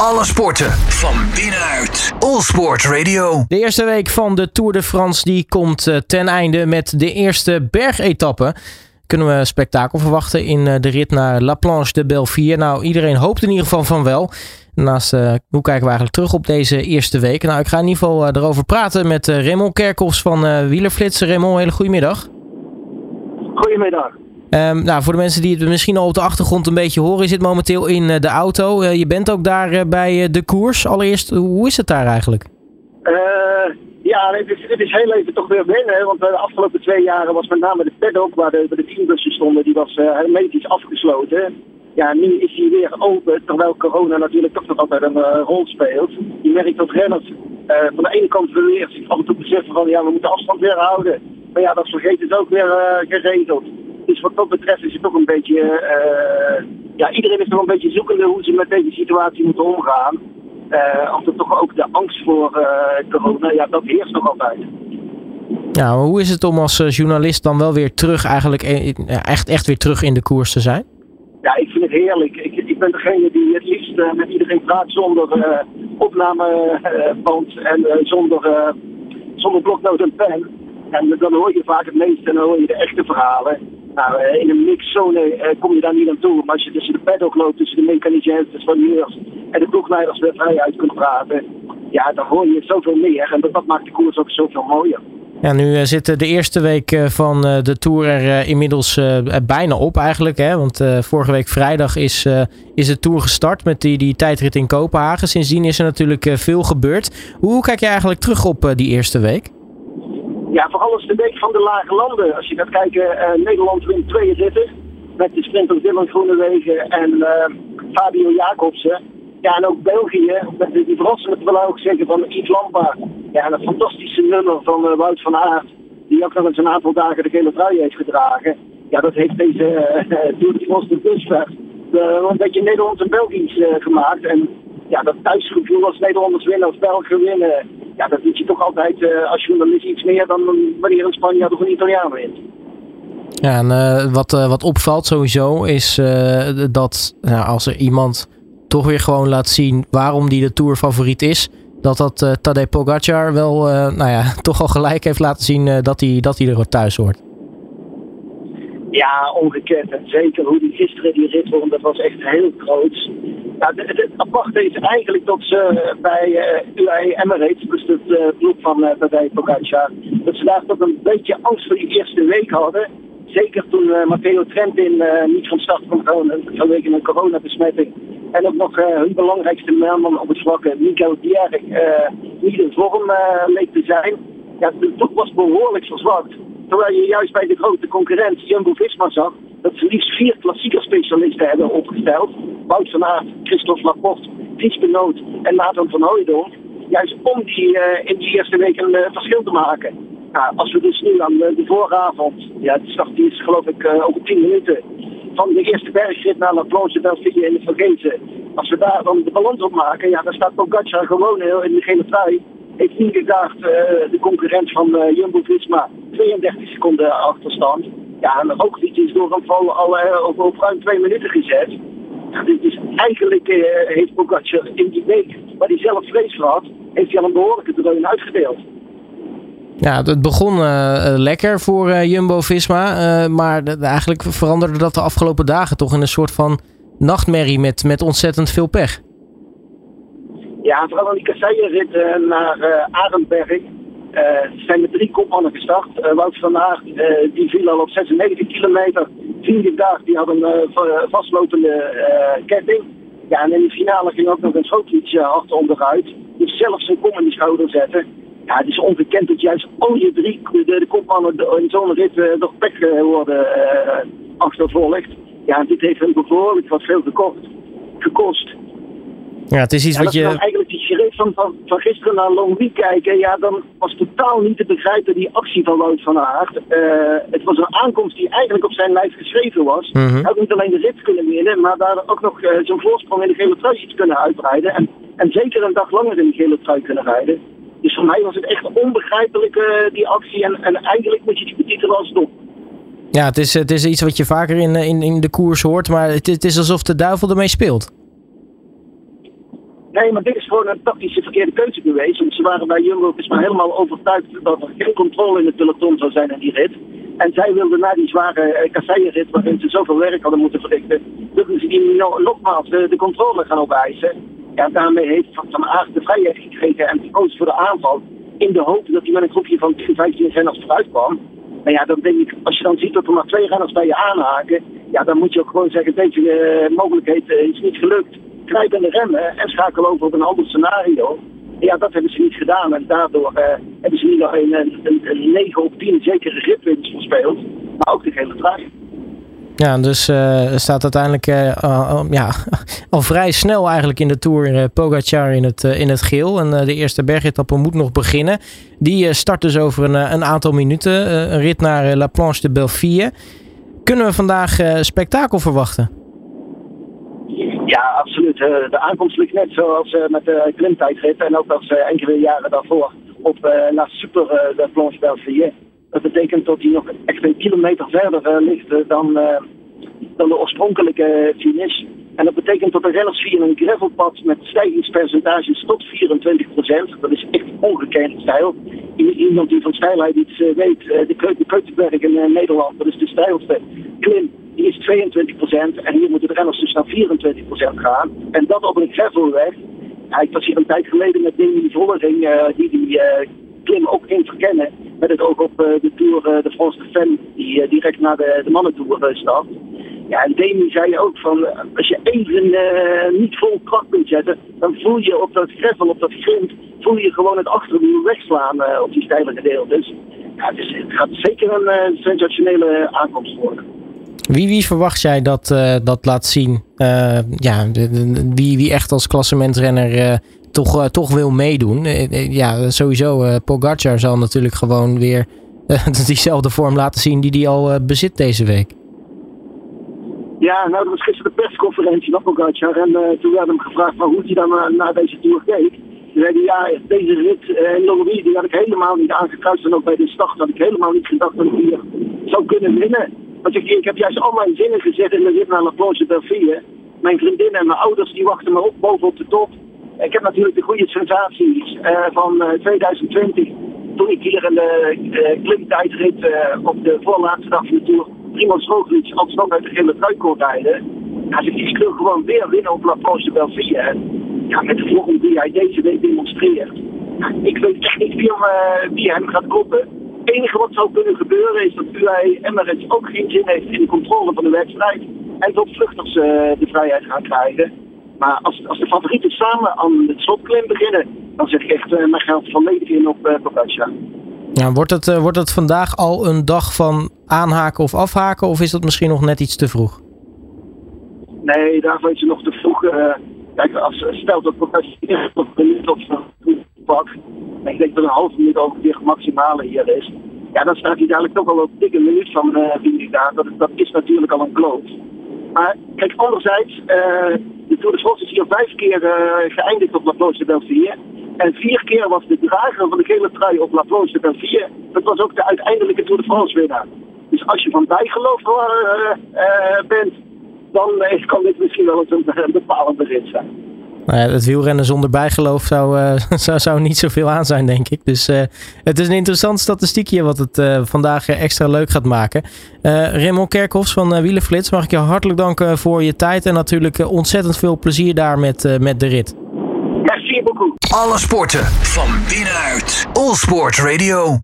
Alle sporten van binnenuit. All Sport Radio. De eerste week van de Tour de France die komt eh, ten einde met de eerste bergetappe. Kunnen we spektakel verwachten in eh, de rit naar La Planche de Belleville? Nou, iedereen hoopt in ieder geval van wel. Naast uh, hoe kijken we eigenlijk terug op deze eerste week? Nou, ik ga in ieder geval uh, erover praten met uh, Raymond Kerkhoffs van uh, Wielerflits. Raymond, hele goedemiddag. Goedemiddag. Um, nou, voor de mensen die het misschien al op de achtergrond een beetje horen, zit momenteel in de auto. je bent ook daar bij de koers. Allereerst, hoe is het daar eigenlijk? ja, het is, is heel even toch weer wennen. Want de afgelopen twee jaren was met name de paddock waar de, waar de teambussen stonden, die was hermetisch afgesloten. Ja, nu is hij weer open, terwijl corona natuurlijk toch nog altijd een rol speelt. Je merkt dat renners van de ene kant eerst af en toe beseffen van ja, we moeten afstand weer houden. Maar ja, dat vergeet het ook weer geregeld. Dus wat dat betreft is het toch een beetje, ja, iedereen is nog een beetje zoekende hoe ze met deze situatie moeten omgaan. of er toch ook de angst voor corona, ja, dat heerst nog altijd. Ja, hoe is het om als journalist dan wel weer terug, eigenlijk echt, echt weer terug in de koers te zijn? ja, ik vind het heerlijk. Ik, ik ben degene die het liefst uh, met iedereen praat zonder uh, opnameband en uh, zonder, zonder bloknoot en pen. En dan hoor je vaak het meeste en dan hoor je de echte verhalen. Nou, in een mixzone kom je daar niet aan toe. Maar als je tussen de paddock loopt, tussen de mechaniciëns, de soigneurs en de ploegleiders weer vrij uit kunt praten. Ja, dan hoor je zoveel meer. En dat, maakt de koers ook zoveel mooier. Ja, nu zit de eerste week van de Tour er inmiddels bijna op eigenlijk. Hè? Want vorige week vrijdag is, is de Tour gestart met die, die tijdrit in Kopenhagen. Sindsdien is er natuurlijk veel gebeurd. Hoe kijk je eigenlijk terug op die eerste week? Ja, vooral als de week van de lage landen. Als je gaat kijken, Nederland wint twee ritten. Met de sprinter Dylan Groenewegen en Fabio Jacobsen. Ja, en ook België, met die verrassende wil ook zeggen van Yves Lampaard. Ja, en een fantastische nummer van uh, Wout van Aert. Die ook nog eens een aantal dagen de gele trui heeft gedragen. Ja, dat heeft deze uh, Tour de France de busver een beetje Nederlands en Belgisch gemaakt. En ja, dat thuisgevoel als Nederlanders winnen, als Belgen winnen. Ja, dat doet je toch altijd uh, als journalist iets meer dan wanneer een Spanjaard of een Italiaan wint. Ja, en uh, wat, uh, wat opvalt sowieso is dat nou, als er iemand toch weer gewoon laat zien waarom die de Tour favoriet is. Dat dat Tadej Pogacar wel, nou ja, toch al gelijk heeft laten zien dat hij dat hij er thuis hoort. Ja, ongekend. En zeker hoe die gisteren die rit won, dat was echt heel groot. Het, het aparte is eigenlijk dat ze bij uh, UAE Emirates, dus het uh, van uh, Tadej dat ze daar toch een beetje angst voor die eerste week hadden. Zeker toen uh, Matteo Trentin niet van start kon gaan vanwege een coronabesmetting. En ook nog hun belangrijkste man op het vlak, Michael Dierk, niet in vorm leek te zijn. Ja, top was behoorlijk verzwakt. Terwijl je juist bij de grote concurrent Jumbo-Visma zag dat ze liefst vier klassieke specialisten hebben opgesteld. Wout van Aert, Christophe Laporte, Dries Benoot en Nathan van Hooydonk. Juist om die in die eerste week een verschil te maken. Als we dus nu aan de, de vooravond, ja, de start is geloof ik uh, over 10 minuten, van de eerste bergrit naar La Planche Belfië in de Vergezen. Als we daar dan de balans op maken, ja, dan staat Pogacar gewoon heel in de gele trui. Heeft ingedaagd uh, de concurrent van uh, Jumbo-Visma 32 seconden achterstand. Ja, en Roglic is door een val al uh, op, op ruim twee minuten gezet. Dus eigenlijk heeft Pogacar in die week, waar hij zelf vrees voor had, heeft hij al een behoorlijke dreun uitgedeeld. Ja, het begon lekker voor Jumbo-Visma, maar eigenlijk veranderde dat de afgelopen dagen toch in een soort van nachtmerrie met, met ontzettend veel pech. Ja, vooral aan die kasseierrit naar Arendberg zijn met drie kopmannen gestart. Wout van Aert, die viel al op 96 kilometer. Vierde dag, die had een vastlopende ketting. Ja, en in de finale ging ook nog een Schootliedje hard onderuit. Dus zelfs een kom in de schouder zetten. Ja, het is ongekend dat juist al je drie, de, de kopmannen in zo'n rit uh, door pech uh, worden uh, achtervolgd. Ja, dit heeft hem behoorlijk wat veel gekost. Ja, het is iets ja, wat je... Dan eigenlijk die sheriff van, van, van gisteren naar Longwy kijken, ja, dan was totaal niet te begrijpen die actie van Wout van Aert. het was een aankomst die eigenlijk op zijn lijf geschreven was. Mm Hij had niet alleen de rit kunnen winnen, maar daar ook nog zo'n voorsprong in de gele trui iets kunnen uitbreiden. En, en zeker een dag langer in de gele trui kunnen rijden. Dus voor mij was het echt onbegrijpelijk, uh, die actie. En, en eigenlijk moet je die betitelen als dom. Ja, het is, het is iets wat je vaker in, in, in de koers hoort, maar het, het is alsof de duivel ermee speelt. Nee, maar dit is gewoon een tactische verkeerde keuze geweest. Want ze waren bij Jumbo maar helemaal overtuigd dat er geen controle in het peloton zou zijn in die rit. En zij wilden na die zware uh, kasseienrit, waarin ze zoveel werk hadden moeten verrichten, wilden ze die no nogmaals de, de controle gaan opeisen. Ja, daarmee heeft Van, van de vrijheid gekregen en gekozen voor de aanval. In de hoop dat hij met een groepje van 10, 15 renners vooruit kwam. Maar ja, dan denk ik, als je dan ziet dat er maar twee renners bij je aanhaken, ja, dan moet je ook gewoon zeggen, deze uh, mogelijkheid is niet gelukt. Krijg in de remmen en schakel over op een ander scenario. Ja, dat hebben ze niet gedaan. En daardoor uh, hebben ze niet alleen een, een, een 9 op 10 zekere ritwinst verspeeld, maar ook de hele trui. Ja, dus uh, staat uiteindelijk uh, ja, al vrij snel eigenlijk in de Tour Pogacar in het, in het geel. En de eerste bergetappe moet nog beginnen. Die start dus over een, een aantal minuten. een rit naar La Planche de Belleville. Kunnen we vandaag spektakel verwachten? Ja, absoluut. de aankomst ligt net zoals met de klimtijdrit. En ook als enkele jaren daarvoor op La Super de Planche Belleville. Dat betekent dat hij nog echt een kilometer verder ligt dan, dan de oorspronkelijke finish. En dat betekent dat de renners via een gravelpad met stijgingspercentages tot 24%, dat is echt ongekend stijl. Iemand die van stijlheid iets weet, de, de Keutenberg in Nederland, dat is de stijlste klim, is 22%. En hier moeten de renners dus naar 24% gaan. En dat op een gravelweg. Ja, ik was hier een tijd geleden met Demi Vollering, uh, die die uh, klim ook ging verkennen. Met het oog op uh, de Tour de France de Femme, die direct naar de, de mannentour stapt. Ja, en Demi zei ook van, als je even niet vol kracht kunt zetten, dan voel je op dat gravel, op dat grind, voel je gewoon het achterwiel wegslaan op die steile gedeeltes. Ja, dus het gaat zeker een sensationele aankomst worden. Wie, wie verwacht jij dat dat laat zien? ja, de, de, wie, wie echt als klassementrenner toch, toch wil meedoen? ja, sowieso, Pogacar zal natuurlijk gewoon weer diezelfde vorm laten zien die hij al bezit deze week. Ja, nou, dat was gisteren de persconferentie van Pogacar. En toen werd hem gevraagd van hoe hij dan naar deze tour keek. Toen zei hij, ja, deze rit in Longwy, die had ik helemaal niet aangekruist. En ook bij de start had ik helemaal niet gedacht dat ik hier zou kunnen winnen. Want ik, heb juist al mijn zinnen gezet in de rit naar La Planche. Mijn vriendin en mijn ouders, die wachten me op boven op de top. Ik heb natuurlijk de goede sensaties van 2020. Toen ik hier in de klimtijdrit op de voorlaatste dag van de tour Primoz Roglic alsnog uit de trui kon rijden. Ja, ik wil gewoon weer winnen op La Planche de Belfie. Ja, met de vorm die hij deze week demonstreert. Ja, ik weet echt niet wie, uh, wie hem gaat koppen. Het enige wat zou kunnen gebeuren is dat UAE Emirates ook geen zin heeft in de controle van de wedstrijd. En dat vluchters uh, de vrijheid gaan krijgen. Maar als, als de favorieten samen aan het slotklim beginnen, dan zet ik echt uh, mijn geld volledig in op uh, Pogacar. Ja, wordt, het, uh, wordt het vandaag al een dag van aanhaken of afhaken? Of is dat misschien nog net iets te vroeg? Nee, daarvoor is het nog te vroeg. Kijk, als, stel dat Pogacar een minuut of pak. Ik denk dat een half minuut ongeveer maximale hier is. Ja, dan staat hij dadelijk toch al op dikke minuut van uh, Vingegaard. Dat, dat is natuurlijk al een kloot. Maar kijk, anderzijds, uh, de Tour de France is hier vijf keer uh, geëindigd op La Planche de. En vier keer was de drager van de gele trui op La Planche de Belfier. Dat was ook de uiteindelijke Tour de France winnaar. Dus als je van bijgeloof bent, dan kan dit misschien wel eens een, een bepalende rit zijn. Nou ja, het wielrennen zonder bijgeloof zou, uh, zou, zou niet zoveel aan zijn, denk ik. Dus uh, het is een interessant statistiekje wat het uh, vandaag extra leuk gaat maken. Raymond Kerkhoffs van Wielenflits, mag ik je hartelijk danken voor je tijd. En natuurlijk ontzettend veel plezier daar met, met de rit. Merci beaucoup. Alle sporten van binnenuit. All Sport Radio.